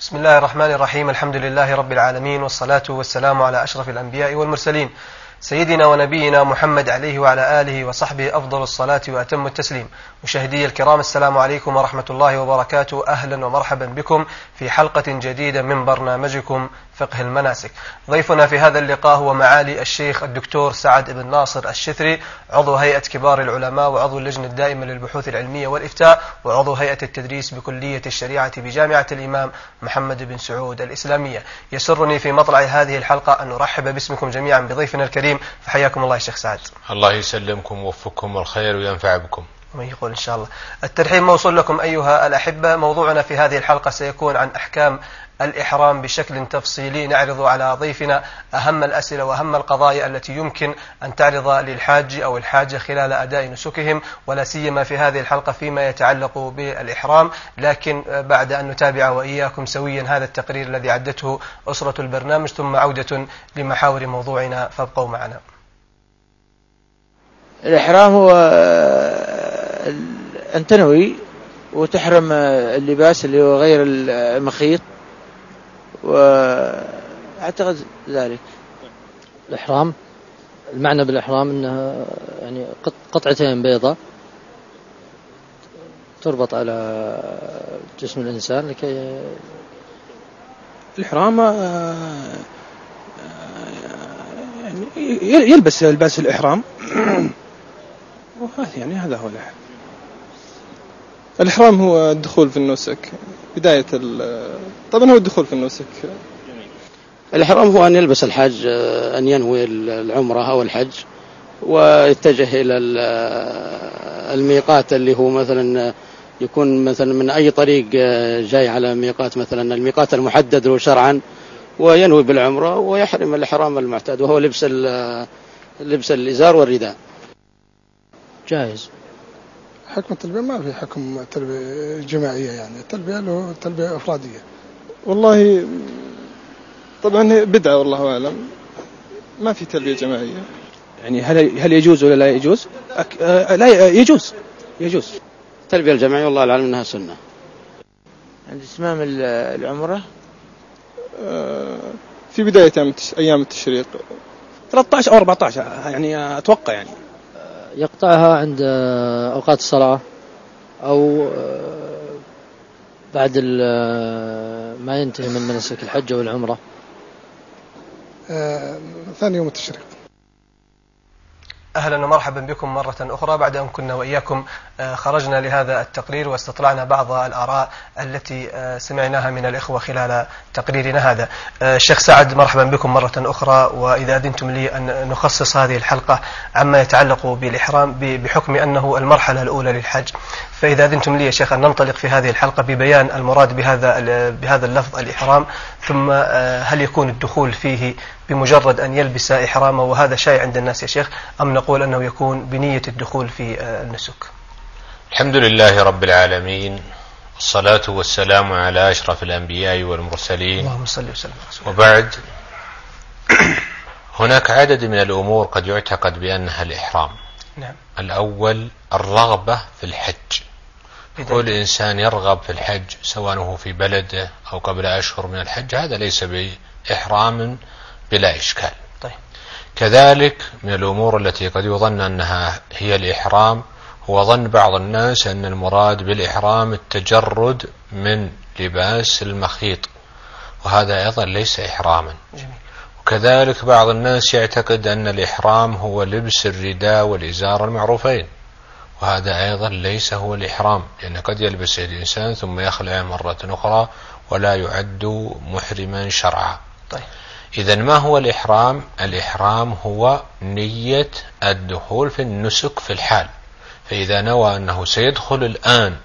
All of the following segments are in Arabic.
بسم الله الرحمن الرحيم. الحمد لله رب العالمين والصلاة والسلام على أشرف الأنبياء والمرسلين. سيدنا ونبينا محمد عليه وعلى آله وصحبه أفضل الصلاة وأتم التسليم. مشاهدي الكرام السلام عليكم ورحمة الله وبركاته. أهلا ومرحبا بكم في حلقة جديدة من برنامجكم فقه المناسك. ضيفنا في هذا اللقاء هو معالي الشيخ الدكتور سعد بن ناصر الشثري عضو هيئة كبار العلماء وعضو اللجنة الدائمة للبحوث العلمية والإفتاء وعضو هيئة التدريس بكلية الشريعة بجامعة الإمام محمد بن سعود الإسلامية. يسرني في مطلع هذه الحلقة أن أرحب باسمكم جميعا بضيفنا الكريم. فحياكم الله يا شيخ سعد. الله يسلمكم ووفقكم والخير وينفع بكم. ومن يقول إن شاء الله. الترحيب موصول لكم أيها الأحبة. موضوعنا في هذه الحلقة سيكون عن أحكام الإحرام بشكل تفصيلي نعرض على ضيفنا أهم الأسئلة وأهم القضايا التي يمكن أن تعرض للحاج أو الحاجة خلال أداء نسكهم ولا سيما في هذه الحلقة فيما يتعلق بالإحرام. لكن بعد أن نتابع وإياكم سويا هذا التقرير الذي عدته أسرة البرنامج ثم عودة لمحاور موضوعنا فابقوا معنا. الإحرام هو أن تنوي وتحرم اللباس اللي هو غير المخيط. وأعتقد ذلك. الإحرام المعنى بالإحرام أنها يعني قطعتين بيضة تربط على جسم الإنسان لكي الإحرام يعني يلبس لباس الإحرام. وهذا يعني هذا هو الإحرام. الإحرام هو الدخول في النسك. بداية طبعا هو الدخول في النسك الإحرام هو أن يلبس الحاج أن ينوي العمرة أو الحج ويتجه إلى الميقات اللي هو مثلا يكون مثلا من أي طريق جاي على ميقات مثلا الميقات المحدد له شرعا وينوي بالعمرة ويحرم الإحرام المعتاد وهو لبس لبس الإزار والرداء. جائز. حكم التلبية ما في حكم تلبية جماعية يعني التلبية له تلبية أفرادية. والله طبعا بدعة والله أعلم. ما في تلبية جماعية. يعني هل هل يجوز ولا لا يجوز؟ أك... آه لا يجوز. يجوز. التلبية الجماعية والله العالم أنها سنة. عند إتمام العمرة؟ آه في بداية أيام التشريق. 13 أو 14 يعني أتوقع يعني. يقطعها عند أوقات الصلاة أو بعد ما ينتهي من مناسك الحج والعمرة ثاني يوم التشريق. أهلا ومرحبا بكم مرة أخرى بعد أن كنا وإياكم خرجنا لهذا التقرير واستطلعنا بعض الآراء التي سمعناها من الإخوة خلال تقريرنا هذا. الشيخ سعد مرحبا بكم مرة أخرى وإذا أذنتم لي أن نخصص هذه الحلقة عما يتعلق بالإحرام بحكم أنه المرحلة الأولى للحج. فإذا أذنتم لي يا شيخ أن ننطلق في هذه الحلقة ببيان المراد بهذا بهذا اللفظ الإحرام ثم هل يكون الدخول فيه بمجرد أن يلبس إحرامه وهذا شائع عند الناس يا شيخ أم نقول أنه يكون بنية الدخول في النسك؟ الحمد لله رب العالمين الصلاة والسلام على أشرف الأنبياء والمرسلين. اللهم صل وسلم وبعد هناك عدد من الأمور قد يعتقد بأنها الإحرام. نعم. الأول الرغبة في الحج. كل إنسان يرغب في الحج سواء هو في بلده أو قبل أشهر من الحج هذا ليس بإحرام بلا إشكال طيب. كذلك من الأمور التي قد يظن أنها هي الإحرام هو ظن بعض الناس أن المراد بالإحرام التجرد من لباس المخيط وهذا أيضا ليس إحراما جميل. وكذلك بعض الناس يعتقد أن الإحرام هو لبس الرداء والإزار المعروفين وهذا أيضا ليس هو الإحرام لأن قد يلبس الإنسان ثم يخلع مرة أخرى ولا يعد محرما شرعا طيب. إذا ما هو الإحرام؟ الإحرام هو نية الدخول في النسك في الحال فإذا نوى أنه سيدخل الآن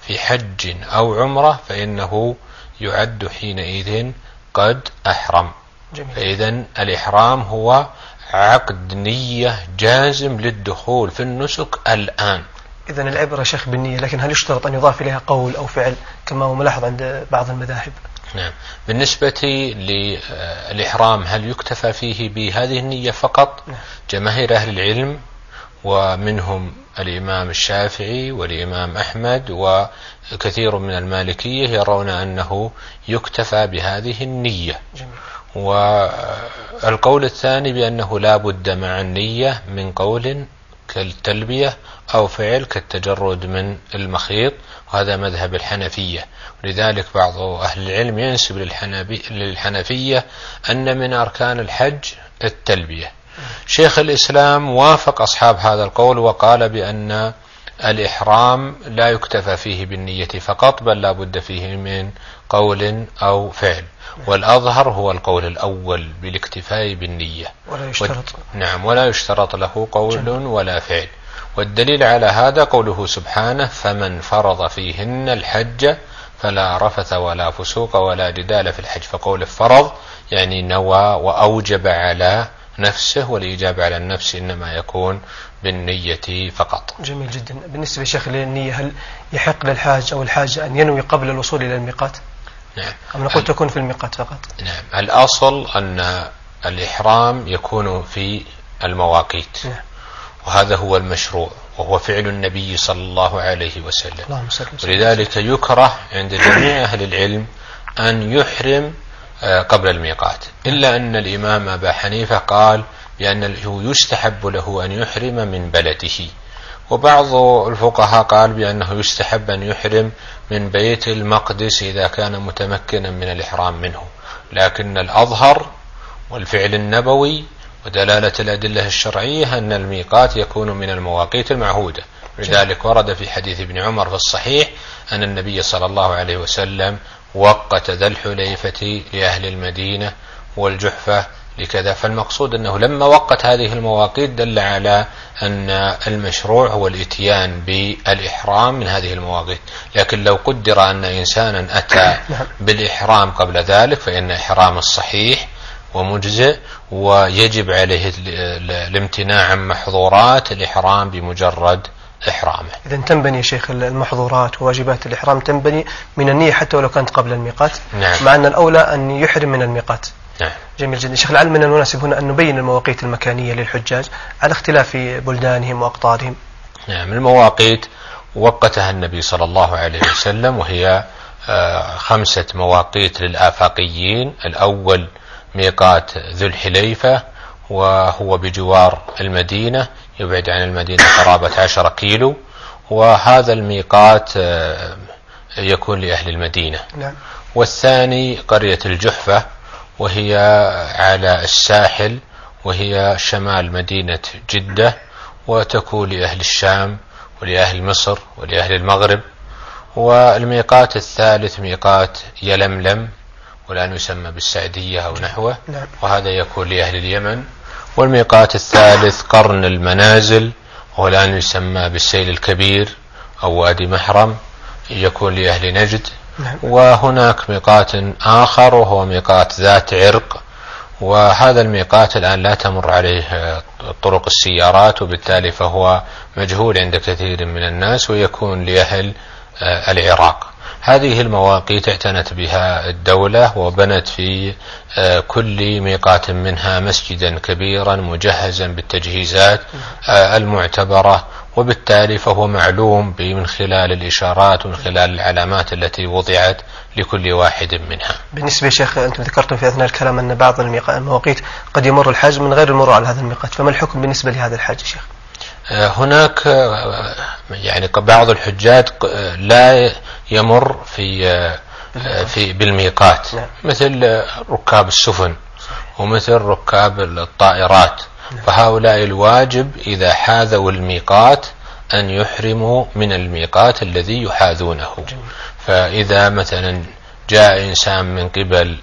في حج أو عمرة فإنه يعد حينئذ قد أحرم جميل. فإذا الإحرام هو عقد نية جازم للدخول في النسك الآن. إذا العبرة شيخ بالنية لكن هل يشترط أن يضاف إليها قول أو فعل كما هو ملاحظ عند بعض المذاهب؟ نعم. بالنسبة للإحرام هل يكتفى فيه بهذه النية فقط؟ نعم. جماهير أهل العلم ومنهم الإمام الشافعي والإمام أحمد وكثير من المالكية يرون أنه يكتفى بهذه النية. جميل. والقول الثاني بأنه لا بد مع النية من قول كالتلبية أو فعل كالتجرد من المخيط. وهذا مذهب الحنفية. لذلك بعض أهل العلم ينسب للحنفية أن من أركان الحج التلبية. شيخ الإسلام وافق أصحاب هذا القول وقال بأن الإحرام لا يكتفى فيه بالنية فقط بل لا بد فيه من قول أو فعل. والأظهر هو القول الأول بالاكتفاء بالنية. ولا يشترط. نعم ولا يشترط له قول ولا فعل. والدليل على هذا قوله سبحانه فمن فرض فيهن الحج فلا رفث ولا فسوق ولا جدال في الحج فقول الفرض يعني نوى وأوجب على نفسه والإجابة على النفس إنما يكون بالنية فقط. جميل جدا. بالنسبة شيخ للنية هل يحق للحاج أو الحاجة أن ينوي قبل الوصول إلى الميقات؟ نعم. أم نقول تكون في الميقات فقط؟ نعم. الأصل أن الإحرام يكون في المواقيت. نعم. وهذا هو المشروع وهو فعل النبي صلى الله عليه وسلم. اللهم صل وسلم. ولذلك يكره عند جميع أهل العلم أن يحرم قبل الميقات. إلا أن الإمام أبا حنيفة قال بأنه يستحب له أن يحرم من بلده. وبعض الفقهاء قال بأنه يستحب أن يحرم من بيت المقدس إذا كان متمكنا من الإحرام منه. لكن الأظهر والفعل النبوي ودلالة الأدلة الشرعية أن الميقات يكون من المواقيت المعهودة. لذلك ورد في حديث ابن عمر في الصحيح أن النبي صلى الله عليه وسلم وقت ذا الحليفة لأهل المدينة والجحفة لكذا فالمقصود أنه لما وقت هذه المواقيت دل على أن المشروع هو الإتيان بالإحرام من هذه المواقيت. لكن لو قدر أن إنسانا أتى بالإحرام قبل ذلك فإن إحرام الصحيح ومجزئ ويجب عليه الامتناع عن محظورات الإحرام بمجرد إحرامه. إذا تنبني شيخ المحظورات وواجبات الإحرام تنبني من النية حتى ولو كانت قبل الميقات. نعم. مع أن الأولى أن يحرم من الميقات. نعم. جميل جدا. شيخ لعل من المناسب هنا أن نبين المواقيت المكانية للحجاج على اختلاف بلدانهم وأقطارهم. نعم. المواقيت وقتها النبي صلى الله عليه وسلم وهي آه، خمسة مواقيت للآفاقيين. الأول ميقات ذو الحليفة وهو بجوار المدينة. يبعد عن المدينة قرابة عشر كيلو وهذا الميقات آه، يكون لأهل المدينة. نعم. والثاني قرية الجحفة وهي على الساحل وهي شمال مدينة جدة وتكون لأهل الشام ولأهل مصر ولأهل المغرب. والميقات الثالث ميقات يلملم والآن يسمى بالسعدية أو نحوه. نعم. وهذا يكون لأهل اليمن. والميقات الثالث قرن المنازل وهو الآن يسمى بالسيل الكبير أو وادي محرم يكون لأهل نجد. نعم. وهناك ميقات آخر وهو ميقات ذات عرق. وهذا الميقات الآن لا تمر عليه طرق السيارات وبالتالي فهو مجهول عند كثير من الناس ويكون لأهل العراق. هذه المواقيت اعتنت بها الدولة وبنت في آه، كل ميقات منها مسجدا كبيرا مجهزا بالتجهيزات آه، المعتبرة وبالتالي فهو معلوم من خلال الإشارات ومن خلال العلامات التي وضعت لكل واحد منها. بالنسبة يا شيخ أنتم ذكرتم في أثناء الكلام أن بعض المواقيت قد يمر الحاج من غير المرور على هذا الميقات فما الحكم بالنسبة لهذا الحاج شيخ؟ هناك يعني بعض الحجاج لا يمر في في بالميقات نعم. مثل ركاب السفن ومثل ركاب الطائرات نعم. فهؤلاء الواجب إذا حاذوا الميقات أن يحرموا من الميقات الذي يحاذونه فإذا مثلا جاء إنسان من قبل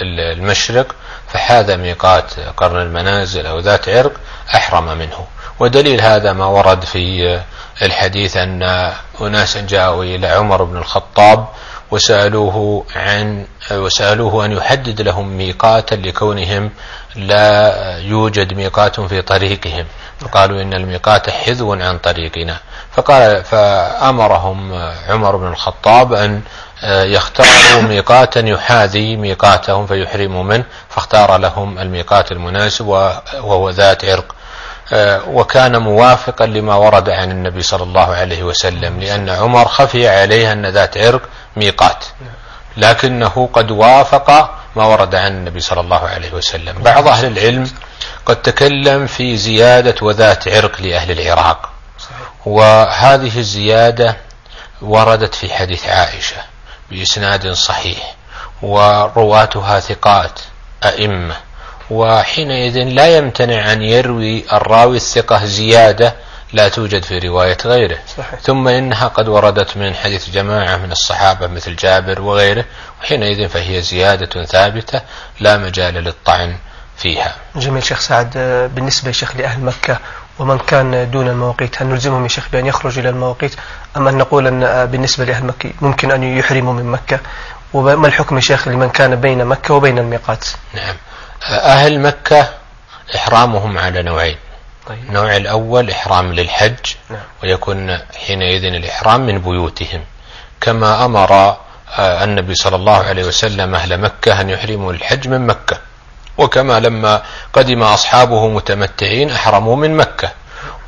المشرق فحاذ ميقات قرن المنازل أو ذات عرق أحرم منه ودليل هذا ما ورد في الحديث أن أناسا جاءوا إلى عمر بن الخطاب وسألوه عن وسألوه أن يحدد لهم ميقاتا لكونهم لا يوجد ميقات في طريقهم. فقالوا إن الميقات حذو عن طريقنا. فقال فأمرهم عمر بن الخطاب أن يختاروا ميقاتا يحاذي ميقاتهم فيحرموا منه فاختار لهم الميقات المناسب وهو ذات عرق. وكان موافقا لما ورد عن النبي صلى الله عليه وسلم لأن عمر خفي عليه أن ذات عرق ميقات. لكنه قد وافق ما ورد عن النبي صلى الله عليه وسلم. بعض أهل العلم قد تكلم في زيادة وذات عرق لأهل العراق. وهذه الزيادة وردت في حديث عائشة بإسناد صحيح ورواتها ثقات أئمة. وحينئذ لا يمتنع أن يروي الراوي الثقة زيادة لا توجد في رواية غيره. صحيح. ثم إنها قد وردت من حديث جماعة من الصحابة مثل جابر وغيره وحينئذ فهي زيادة ثابتة لا مجال للطعن فيها. جميل شيخ سعد. بالنسبة شيخ لأهل مكة ومن كان دون المواقيت هل نلزمهم يا شيخ بأن يخرج إلى المواقيت أم أن نقول أن بالنسبة لأهل مكة ممكن أن يحرموا من مكة؟ وما الحكم يا شيخ لمن كان بين مكة وبين الميقات؟ نعم. أهل مكة إحرامهم على نوعين. طيب. النوع الأول إحرام للحج نعم. ويكون حينئذ الإحرام من بيوتهم. كما أمر آه، النبي صلى الله عليه وسلم أهل مكة أن يحرموا الحج من مكة. وكما لما قدم أصحابه متمتعين أحرموا من مكة.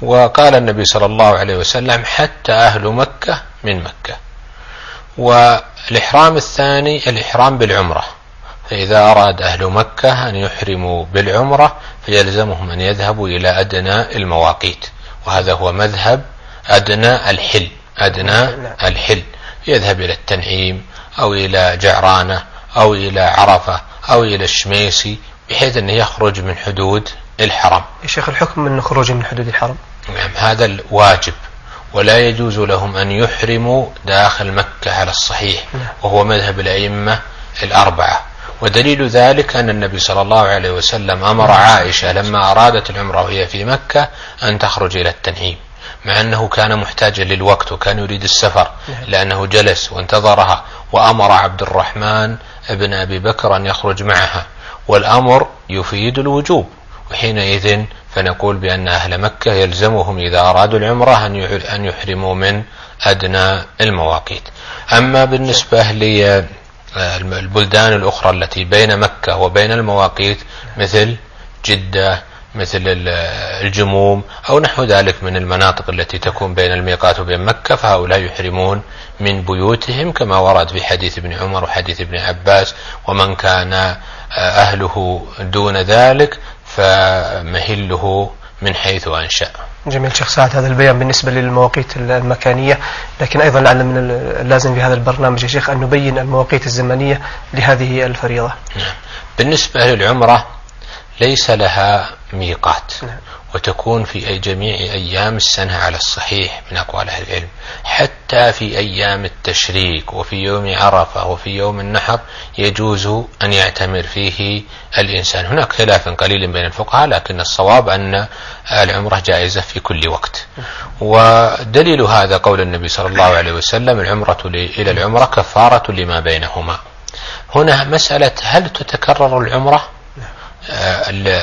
وقال النبي صلى الله عليه وسلم حتى أهل مكة من مكة. والإحرام الثاني الإحرام بالعمرة. فإذا أراد أهل مكة أن يحرموا بالعمرة فيلزمهم أن يذهبوا إلى أدنى المواقيت. وهذا هو مذهب أدنى الحل أدنى الحل. يذهب إلى التنعيم أو إلى جعرانة أو إلى عرفة أو إلى الشميسي بحيث أنه يخرج من حدود الحرم. يا شيخ الحكم من خروج من حدود الحرم؟ نعم هذا الواجب. ولا يجوز لهم أن يحرموا داخل مكة على الصحيح نعم. وهو مذهب الأئمة الأربعة. ودليل ذلك أن النبي صلى الله عليه وسلم أمر عائشة لما أرادت العمرة وهي في مكة أن تخرج إلى التنعيم مع أنه كان محتاجا للوقت وكان يريد السفر نعم. لأنه جلس وانتظرها وأمر عبد الرحمن ابن أبي بكر أن يخرج معها والأمر يفيد الوجوب وحينئذ فنقول بأن أهل مكة يلزمهم إذا أرادوا العمرة أن يحرموا من أدنى المواقيت أما بالنسبة للبلدان الأخرى التي بين مكة وبين المواقيت مثل جدة مثل الجموم أو نحو ذلك من المناطق التي تكون بين الميقات وبين مكة فهؤلاء يحرمون من بيوتهم كما ورد في حديث ابن عمر وحديث ابن عباس ومن كان أهله دون ذلك فمهله من حيث أنشأ. جميل شيخ سعد هذا البيان بالنسبة للمواقيت المكانية لكن أيضا لعل من اللازم في هذا البرنامج يا شيخ أن نبين المواقيت الزمنية لهذه الفريضة نعم. بالنسبة للعمرة ليس لها ميقات نعم. وتكون في جميع أيام السنة على الصحيح من أقوال أهل العلم. حتى في أيام التشريك وفي يوم عرفة وفي يوم النحر يجوز أن يعتمر فيه الإنسان. هناك خلاف قليل بين الفقهاء لكن الصواب أن العمرة جائزة في كل وقت. ودليل هذا قول النبي صلى الله عليه وسلم العمرة إلى العمرة كفارة لما بينهما. هنا مسألة هل تتكرر العمرة؟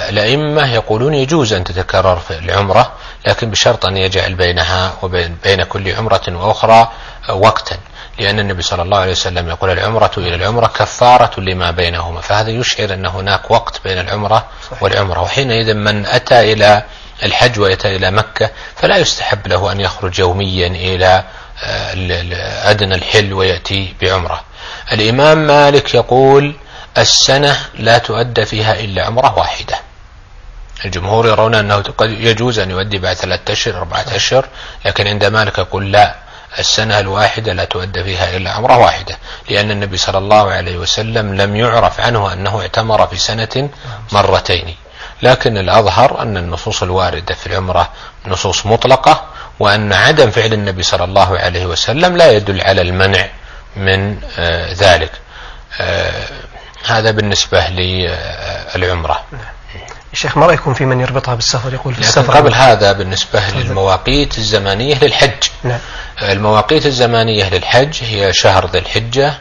الأئمة يقولون يجوز أن تتكرر في العمرة لكن بشرط أن يجعل بينها وبين بين كل عمرة وأخرى وقتا. لأن النبي صلى الله عليه وسلم يقول العمرة إلى العمرة كفارة لما بينهما. فهذا يشعر أن هناك وقت بين العمرة والعمرة. وحينئذ من أتى إلى الحج ويأتى إلى مكة فلا يستحب له أن يخرج يوميا إلى آه، أدنى الحل ويأتي بعمرة. الإمام مالك يقول السنة لا تؤدى فيها إلا عمرة واحدة. الجمهور يرون أنه قد يجوز أن يؤدي بعد ثلاثة أشهر أربعة أشهر لكن عند مالك يقول لا السنة الواحدة لا تؤدى فيها إلا عمرة واحدة لأن النبي صلى الله عليه وسلم لم يعرف عنه أنه اعتمر في سنة مرتين. لكن الأظهر أن النصوص الواردة في العمرة نصوص مطلقة وأن عدم فعل النبي صلى الله عليه وسلم لا يدل على المنع من آه، ذلك. آه، هذا بالنسبة للعمرة الشيخ ما رأيكم في من يربطها بالسفر؟ يقول في السفر. قبل هذا بالنسبة للمواقيت الزمانية للحج. نعم. المواقيت الزمانية للحج هي شهر ذي الحجة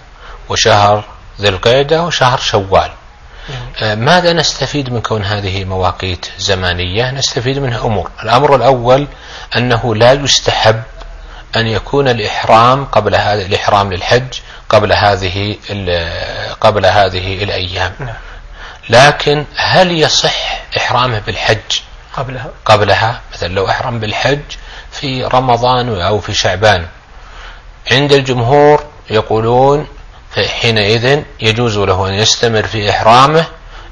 وشهر ذي القعدة وشهر شوال. نعم. آه، ماذا نستفيد من كون هذه مواقيت زمانية نستفيد منها أمور. الأمر الأول أنه لا يستحب أن يكون الإحرام قبل هذا الإحرام للحج قبل هذه قبل هذه الأيام. نعم. لكن هل يصح إحرامه بالحج قبلها؟ قبلها؟ مثلا لو أحرم بالحج في رمضان أو في شعبان. عند الجمهور يقولون حينئذ يجوز له أن يستمر في إحرامه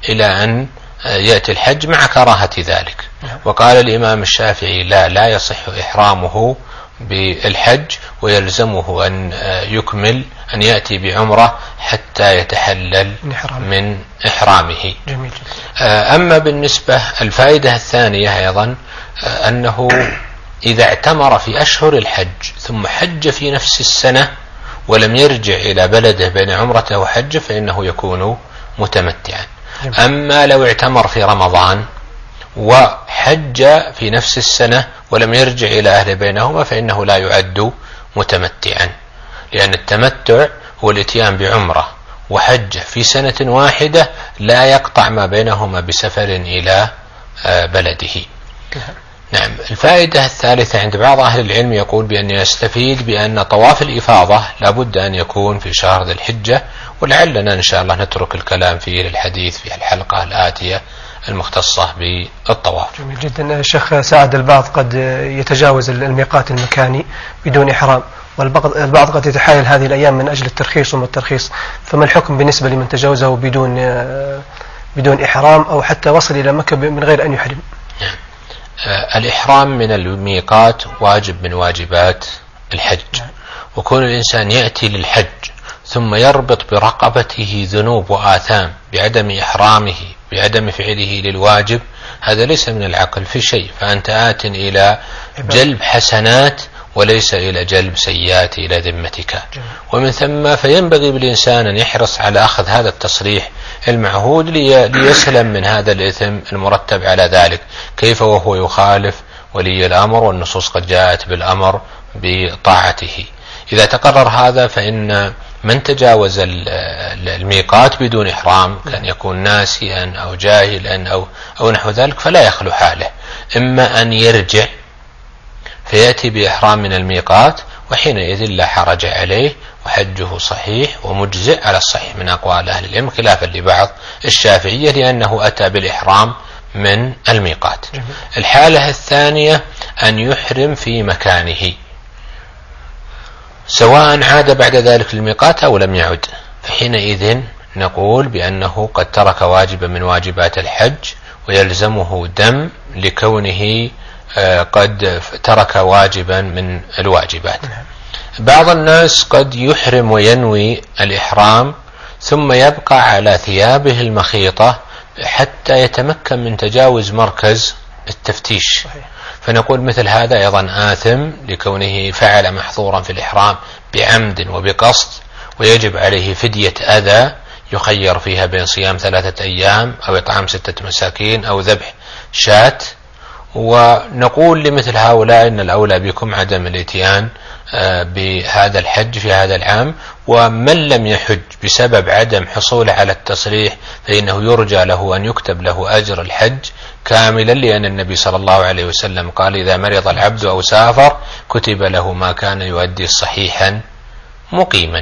إلى أن يأتي الحج مع كراهة ذلك. نعم. وقال الإمام الشافعي لا لا يصح إحرامه بالحج ويلزمه أن يكمل أن يأتي بعمرة حتى يتحلل من إحرامه. من إحرامه جميل آه، أما بالنسبة الفائدة الثانية أيضا آه، أنه إذا اعتمر في أشهر الحج ثم حج في نفس السنة ولم يرجع إلى بلده بين عمرته وحجه فإنه يكون متمتعا جميل. أما لو اعتمر في رمضان وحج في نفس السنة ولم يرجع إلى أهل بينهما فإنه لا يعد متمتعا. لأن التمتع هو الإتيان بعمرة وحجة في سنة واحدة لا يقطع ما بينهما بسفر إلى آه، بلده. نعم. الفائدة الثالثة عند بعض أهل العلم يقول بأن يستفيد بأن طواف الإفاضة لابد أن يكون في شهر ذي الحجة ولعلنا إن شاء الله نترك الكلام فيه للحديث في الحلقة الآتية. المختصة بالطواف. جميل جدا. الشيخ سعد البعض قد يتجاوز الميقات المكاني بدون إحرام والبعض البعض قد يتحايل هذه الأيام من أجل الترخيص وما الترخيص. فما الحكم بالنسبة لمن تجاوزه بدون بدون إحرام أو حتى وصل إلى مكة من غير أن يحرم؟ آه، الإحرام من الميقات واجب من واجبات الحج. وكون الإنسان يأتي للحج ثم يربط برقبته ذنوب وآثام بعدم إحرامه بعدم فعله للواجب هذا ليس من العقل في شيء فأنت آت إلى جلب حسنات وليس إلى جلب سيئات إلى ذمتك. ومن ثم فينبغي بالإنسان أن يحرص على أخذ هذا التصريح المعهود لي ليسلم من هذا الإثم المرتب على ذلك. كيف وهو يخالف ولي الأمر والنصوص قد جاءت بالأمر بطاعته. إذا تقرر هذا فإن من تجاوز الميقات بدون إحرام كان يكون ناسيا أو جاهلا أو, أو نحو ذلك فلا يخلو حاله. إما أن يرجع فيأتي بإحرام من الميقات وحينئذ لا حرج عليه وحجه صحيح ومجزئ على الصحيح من أقوال أهل العلم خلافا لبعض الشافعية لأنه أتى بالإحرام من الميقات. الحالة الثانية أن يحرم في مكانه. سواء عاد بعد ذلك للميقات أو لم يعد. فحينئذ نقول بأنه قد ترك واجبا من واجبات الحج ويلزمه دم لكونه آه، قد ترك واجبا من الواجبات. بعض الناس قد يحرم وينوي الإحرام ثم يبقى على ثيابه المخيطة حتى يتمكن من تجاوز مركز التفتيش. فنقول مثل هذا أيضا آثم لكونه فعل محظورا في الإحرام بعمد وبقصد ويجب عليه فدية أذى يخير فيها بين صيام ثلاثة أيام أو إطعام ستة مساكين أو ذبح شاة ونقول لمثل هؤلاء إن الأولى بكم عدم الإتيان آه، بهذا الحج في هذا العام ومن لم يحج بسبب عدم حصوله على التصريح فإنه يرجى له أن يكتب له أجر الحج كاملا لأن النبي صلى الله عليه وسلم قال إذا مرض العبد أو سافر كتب له ما كان يؤدي صحيحا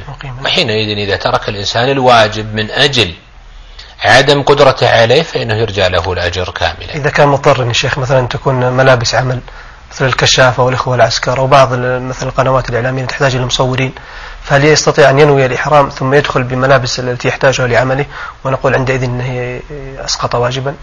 مقيما. وحينئذ إذا ترك الإنسان الواجب من أجل عدم قدرته عليه فإنه يرجى له الأجر كاملا إذا كان مضطر يا شيخ مثلا تكون ملابس عمل مثل الكشافة والإخوة العسكر أو بعض مثل القنوات الإعلامية تحتاج إلى مصورين فهل يستطيع أن ينوي الإحرام ثم يدخل بملابس التي يحتاجها لعمله؟ ونقول عندئذ أنه أسقط واجبا.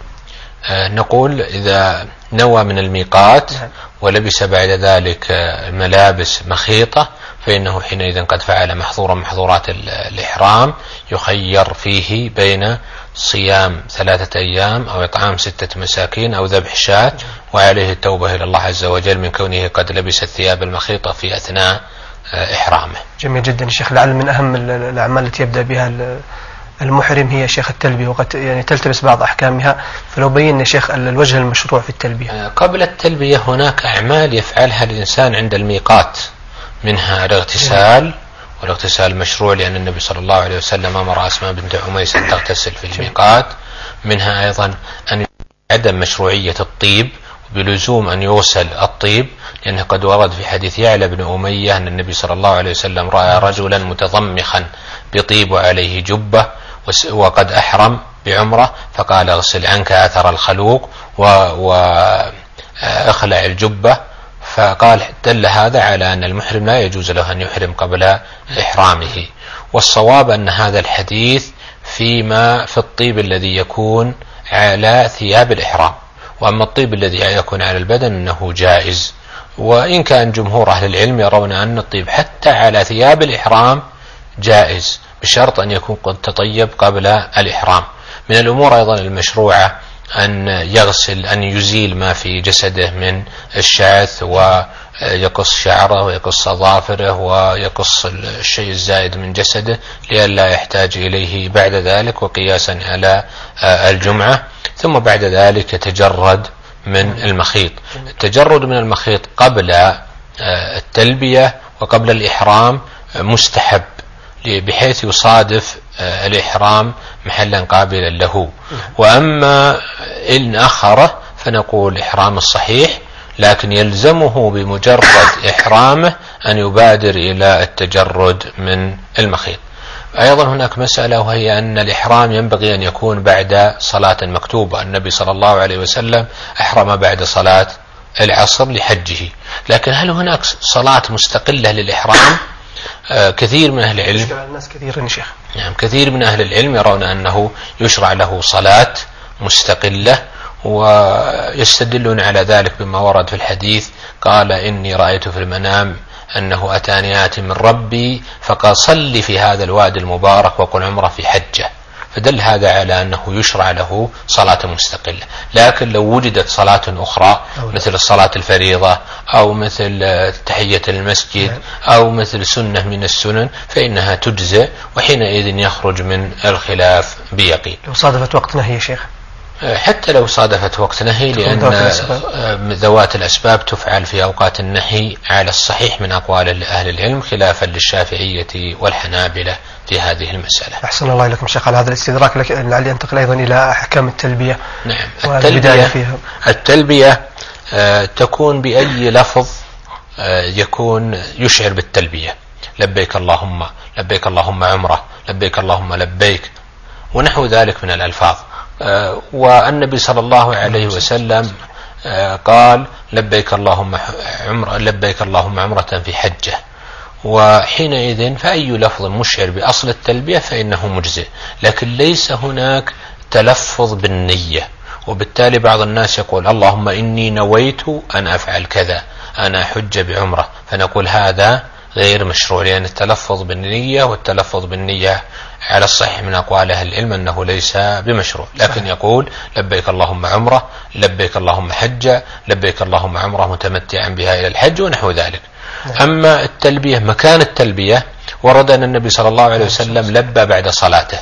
آه، نقول إذا نوى من الميقات نعم. ولبس بعد ذلك ملابس مخيطة فإنه حينئذ قد فعل محظورا محظورات الإحرام يخير فيه بين صيام ثلاثة أيام أو إطعام ستة مساكين أو ذبح شاة وعليه التوبة إلى الله عز وجل من كونه قد لبس الثياب المخيطة في أثناء آه، إحرامه. جميل جدا شيخ. لعل من أهم الأعمال التي يبدأ بها المحرم هي شيخ التلبية وقد يعني تلتبس بعض أحكامها. فلو بينا شيخ الوجه المشروع في التلبية. آه، قبل التلبية هناك أعمال يفعلها الإنسان عند الميقات منها الاغتسال والاغتسال مشروع لأن النبي صلى الله عليه وسلم أمر أسماء بنت عميس أن تغتسل في الميقات. منها أيضا أن عدم مشروعية الطيب بلزوم أن يغسل الطيب لأنه قد ورد في حديث يعلى بن أمية أن النبي صلى الله عليه وسلم رأى رجلا متضمخا بطيب وعليه جبة وقد أحرم بعمرة فقال اغسل عنك أثر الخلوق وأخلع الجبة. فقال دل هذا على أن المحرم لا يجوز له أن يحرم قبل إحرامه. والصواب أن هذا الحديث فيما في الطيب الذي يكون على ثياب الإحرام. وأما الطيب الذي يكون على البدن أنه جائز. وإن كان جمهور أهل العلم يرون أن الطيب حتى على ثياب الإحرام جائز بشرط أن يكون قد تطيب قبل الإحرام. من الأمور أيضا المشروعة أن يغسل أن يزيل ما في جسده من الشعث ويقص شعره ويقص أظافره ويقص الشيء الزائد من جسده لئلا يحتاج إليه بعد ذلك وقياسا على الجمعة. ثم بعد ذلك يتجرد من المخيط. التجرد من المخيط قبل التلبية وقبل الإحرام مستحب بحيث يصادف الإحرام محلا قابلا له. وأما إن أخره فنقول إحرام الصحيح لكن يلزمه بمجرد إحرامه أن يبادر إلى التجرد من المخيط. أيضا هناك مسألة وهي أن الإحرام ينبغي أن يكون بعد صلاة مكتوبة. النبي صلى الله عليه وسلم أحرم بعد صلاة العصر لحجه. لكن هل هناك صلاة مستقلة للإحرام؟ آه، كثير من أهل العلم. الناس كثير يا شيخ. نعم كثير من أهل العلم يرون أنه يشرع له صلاة مستقلة ويستدلون على ذلك بما ورد في الحديث. قال إني رأيت في المنام أنه أتاني آت من ربي فقال صل في هذا الوادي المبارك وقل عمرة في حجة. فدل هذا على أنه يشرع له صلاة مستقلة. لكن لو وجدت صلاة أخرى مثل الصلاة الفريضة أو مثل تحية المسجد نعم. أو مثل سنة من السنن فإنها تجزئ وحينئذ يخرج من الخلاف بيقين. لو صادفت وقت نهي يا شيخ؟ حتى لو صادفت وقت نهي لأن ذوات الأسباب تفعل في أوقات النهي على الصحيح من أقوال أهل العلم خلافا للشافعية والحنابلة في هذه المسألة. أحسن الله إليكم شيخ على هذا الاستدراك لعلي أنتقل أيضا إلى أحكام التلبية. نعم. التلبية, فيها. التلبية آه تكون بأي لفظ آه يكون يشعر بالتلبية. لبيك اللهم لبيك اللهم عمرة لبيك اللهم لبيك ونحو ذلك من الألفاظ. آه والنبي صلى الله عليه وسلم آه قال لبيك اللهم عمره لبيك اللهم عمرة في حجة. وحينئذ فأي لفظ مشعر بأصل التلبية فإنه مجزئ لكن ليس هناك تلفظ بالنية. وبالتالي بعض الناس يقول اللهم إني نويت أن أفعل كذا أنا حج بعمرة. فنقول هذا غير مشروع لأن التلفظ بالنية والتلفظ بالنية على الصحيح من أقوال أهل العلم أنه ليس بمشروع. لكن يقول لبيك اللهم عمرة لبيك اللهم حجة لبيك اللهم عمرة متمتعا بها إلى الحج ونحو ذلك. أما التلبية مكان التلبية ورد أن النبي صلى الله عليه وسلم لبى بعد صلاته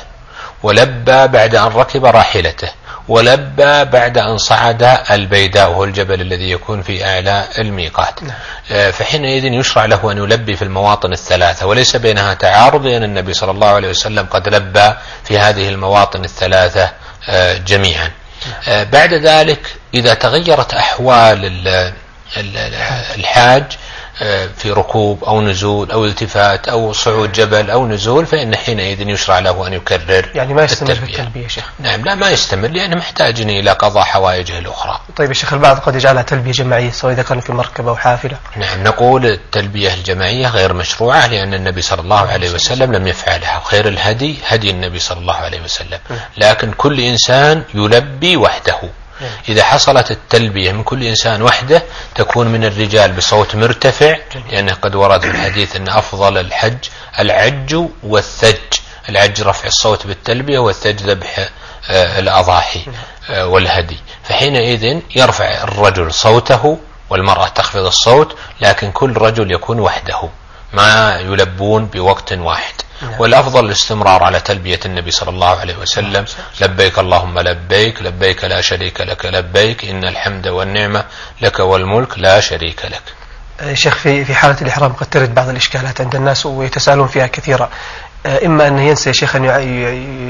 ولبى بعد أن ركب راحلته. ولبى بعد أن صعد البيداء وهو الجبل الذي يكون في أعلى الميقات نعم. آه، فحينئذ يشرع له أن يلبي في المواطن الثلاثة وليس بينها تعارض لأن النبي صلى الله عليه وسلم قد لبى في هذه المواطن الثلاثة آه، جميعا نعم. آه، بعد ذلك إذا تغيرت أحوال الحاج في ركوب أو نزول أو التفات أو صعود جبل أو نزول فإن حينئذ يشرع له أن يكرر يعني ما يستمر التلبية. في التلبية شيخ. نعم لا ما يستمر لأنه محتاج إلى قضاء حوائجه الأخرى. طيب يا شيخ البعض قد يجعلها تلبية جماعية سواء إذا كان في مركبة أو حافلة. نعم نقول التلبية الجماعية غير مشروعة لأن النبي صلى الله عليه وسلم لم يفعلها وخير الهدي هدي النبي صلى الله عليه وسلم. نعم. لكن كل إنسان يلبي وحده. إذا حصلت التلبية من كل إنسان وحده تكون من الرجال بصوت مرتفع لأنه قد ورد في الحديث أن أفضل الحج العج والثج. العج رفع الصوت بالتلبية والثج ذبح آه، الأضاحي آه، والهدي. فحينئذ يرفع الرجل صوته والمرأة تخفض الصوت لكن كل رجل يكون وحده. ما يلبون بوقت واحد. نعم. والأفضل الاستمرار على تلبية النبي صلى الله عليه وسلم. نعم. لبيك اللهم لبيك لبيك لا شريك لك لبيك إن الحمد والنعمة لك والملك لا شريك لك. آه، شيخ في في حالة الإحرام قد ترد بعض الإشكالات عند الناس ويتساءلون فيها كثيرا آه، إما أن ينسى شيخ أن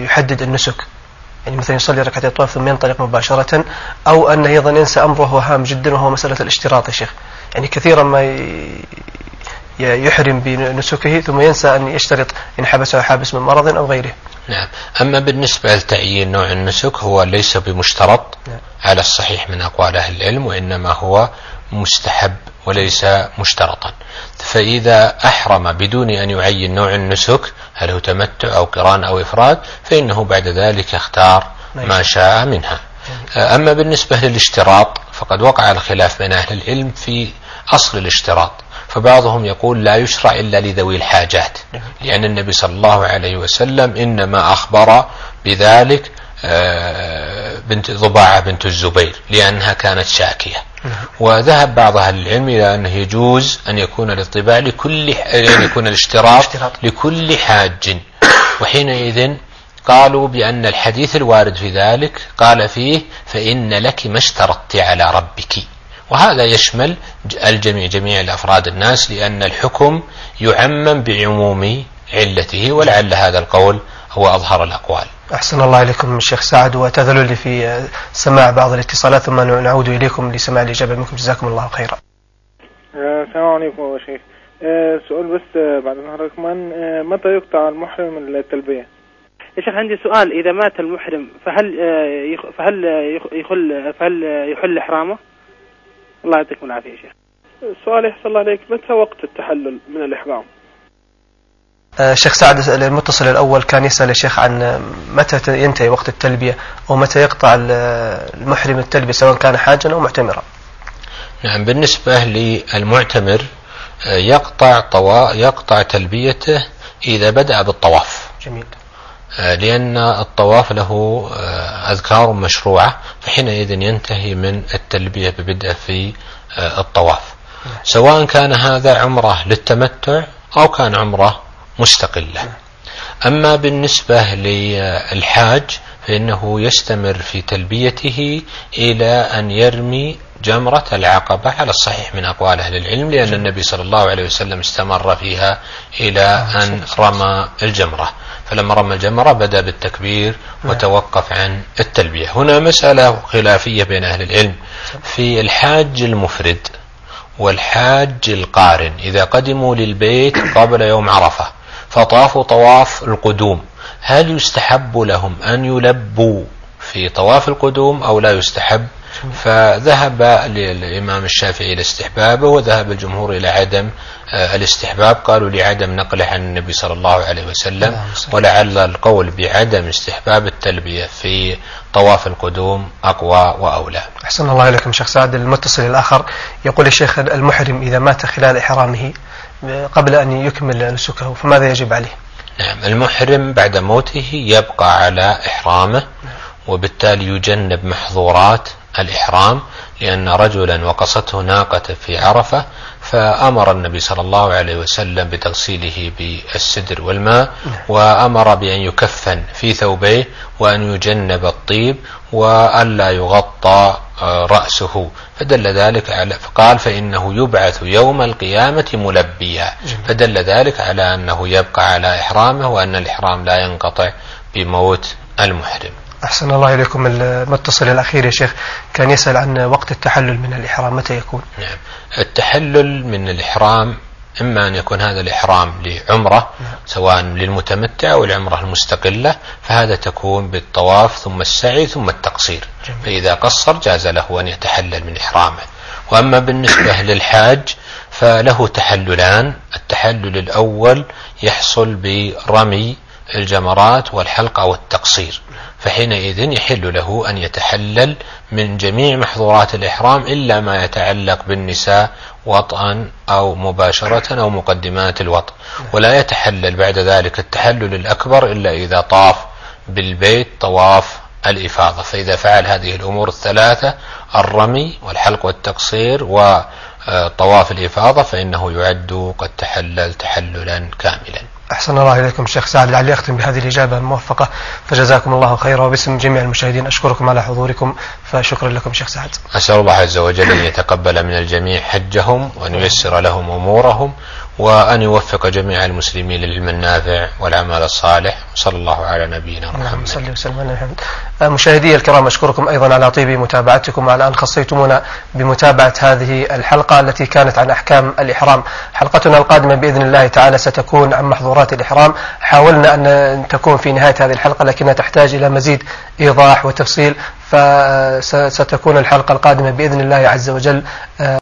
يحدد النسك. يعني مثلا يصلي ركعتين طواف ثم ينطلق مباشرة أو أن أيضا ينسى أمر وهو هام جدا وهو مسألة الاشتراط يا شيخ. يعني كثيرا ما يحرم بنسكه ثم ينسى أن يشترط إن حبسه حابس من مرض أو غيره. نعم. أما بالنسبة لتعيين نوع النسك هو ليس بمشترط نعم. على الصحيح من أقوال أهل العلم وإنما هو مستحب وليس مشترطا. فإذا أحرم بدون أن يعين نوع النسك هل هو تمتع أو قران أو إفراد فإنه بعد ذلك يختار ما شاء منها. أما بالنسبة للاشتراط فقد وقع الخلاف بين أهل العلم في أصل الاشتراط. فبعضهم يقول لا يشرع إلا لذوي الحاجات لأن النبي صلى الله عليه وسلم إنما أخبر بذلك آه، بنت ضباعة بنت الزبير لأنها كانت شاكية. وذهب بعض أهل العلم إلى أنه يجوز أن يكون الاطباع لكل أن يكون الاشتراط لكل حاج. وحينئذ قالوا بأن الحديث الوارد في ذلك قال فيه فإن لك ما اشترطت على ربك. وهذا يشمل الجميع جميع الأفراد الناس لأن الحكم يعمم بعموم علته ولعل هذا القول هو أظهر الأقوال. أحسن الله إليكم الشيخ سعد واعتذروا لي في سماع بعض الاتصالات ثم نعود إليكم لسماع الإجابة منكم. جزاكم الله خيرا. آه، السلام عليكم يا شيخ. آه، سؤال بس آه، بعد حضرتك من متى يقطع المحرم التلبية؟ يا شيخ عندي سؤال. إذا مات المحرم فهل فهل يخل فهل يحل إحرامه؟ الله يعطيكم العافية يا شيخ. السؤال يحصل الله عليك متى وقت التحلل من الإحرام؟ آه، شيخ سعد المتصل الأول كان يسأل الشيخ عن متى ينتهي وقت التلبية أو متى يقطع المحرم التلبية سواء كان حاجا أو معتمرا نعم بالنسبة للمعتمر آه، يقطع طوا يقطع تلبيته إذا بدأ بالطواف جميل آه، لأن الطواف له أذكار مشروعة فحينئذ ينتهي من التلبية ببدء في الطواف نعم. سواء كان هذا عمرة للتمتع أو كان عمرة مستقلة أما بالنسبة للحاج فإنه يستمر في تلبيته إلى أن يرمي جمرة العقبة على الصحيح من أقوال أهل العلم لأن النبي صلى الله عليه وسلم استمر فيها إلى أن رمى الجمرة. فلما رمى الجمرة بدأ بالتكبير وتوقف عن التلبية. هنا مسألة خلافية بين أهل العلم في الحاج المفرد والحاج القارن. إذا قدموا للبيت قبل يوم عرفة فطافوا طواف القدوم. هل يستحب لهم أن يلبوا في طواف القدوم أو لا يستحب؟ فذهب الإمام الشافعي إلى استحبابه وذهب الجمهور إلى عدم آه، الاستحباب. قالوا لعدم نقله عن النبي صلى الله عليه وسلم ولعل القول بعدم استحباب التلبية في طواف القدوم أقوى وأولى. أحسن الله إليكم شيخ سعد. المتصل الآخر يقول الشيخ المحرم إذا مات خلال إحرامه قبل أن يكمل نسكه فماذا يجب عليه؟ نعم المحرم بعد موته يبقى على إحرامه وبالتالي يجنب محظورات الإحرام لأن رجلا وقصته ناقة في عرفة فأمر النبي صلى الله عليه وسلم بتغسيله بالسدر والماء وأمر بأن يكفن في ثوبيه وأن يجنب الطيب وألا يغطى رأسه. فدل ذلك على فقال فإنه يبعث يوم القيامة ملبيا. فدل ذلك على أنه يبقى على إحرامه وأن الإحرام لا ينقطع بموت المحرم. أحسن الله إليكم المتصل الأخير يا شيخ. كان يسأل عن وقت التحلل من الإحرام متى يكون؟ نعم. التحلل من الإحرام إما أن يكون هذا الإحرام لعمرة سواء للمتمتع أو العمرة المستقلة فهذا تكون بالطواف ثم السعي ثم التقصير. فإذا قصر جاز له أن يتحلل من إحرامه. وأما بالنسبة للحاج فله تحللان. التحلل الأول يحصل برمي الجمرات والحلق أو التقصير فحينئذ يحل له أن يتحلل من جميع محظورات الإحرام إلا ما يتعلق بالنساء وطئا أو مباشرة أو مقدمات الوطء ولا يتحلل بعد ذلك التحلل الأكبر إلا إذا طاف بالبيت طواف الإفاضة. فإذا فعل هذه الأمور الثلاثة الرمي والحلق والتقصير وطواف الإفاضة فإنه يعد قد تحلل تحللا كاملا. أحسن الله إليكم شيخ سعد لعلي أختم بهذه الإجابة الموفقة. فجزاكم الله خيرا وباسم جميع المشاهدين أشكركم على حضوركم فشكرا لكم شيخ سعد. أسأل الله عز وجل أن يتقبل من الجميع حجهم وأن ييسر لهم أمورهم وأن يوفق جميع المسلمين للعلم النافع والعمل الصالح. صلى الله على نبينا محمد. صل وسلم على محمد آه، مشاهدي الكرام أشكركم أيضا على طيب متابعتكم. وعلى أن خصيتمونا بمتابعة هذه الحلقة التي كانت عن أحكام الإحرام. حلقتنا القادمة بإذن الله تعالى ستكون عن محظورات الإحرام. حاولنا أن تكون في نهاية هذه الحلقة لكنها تحتاج إلى مزيد إيضاح وتفصيل. فستكون الحلقة القادمة بإذن الله عز وجل. آه،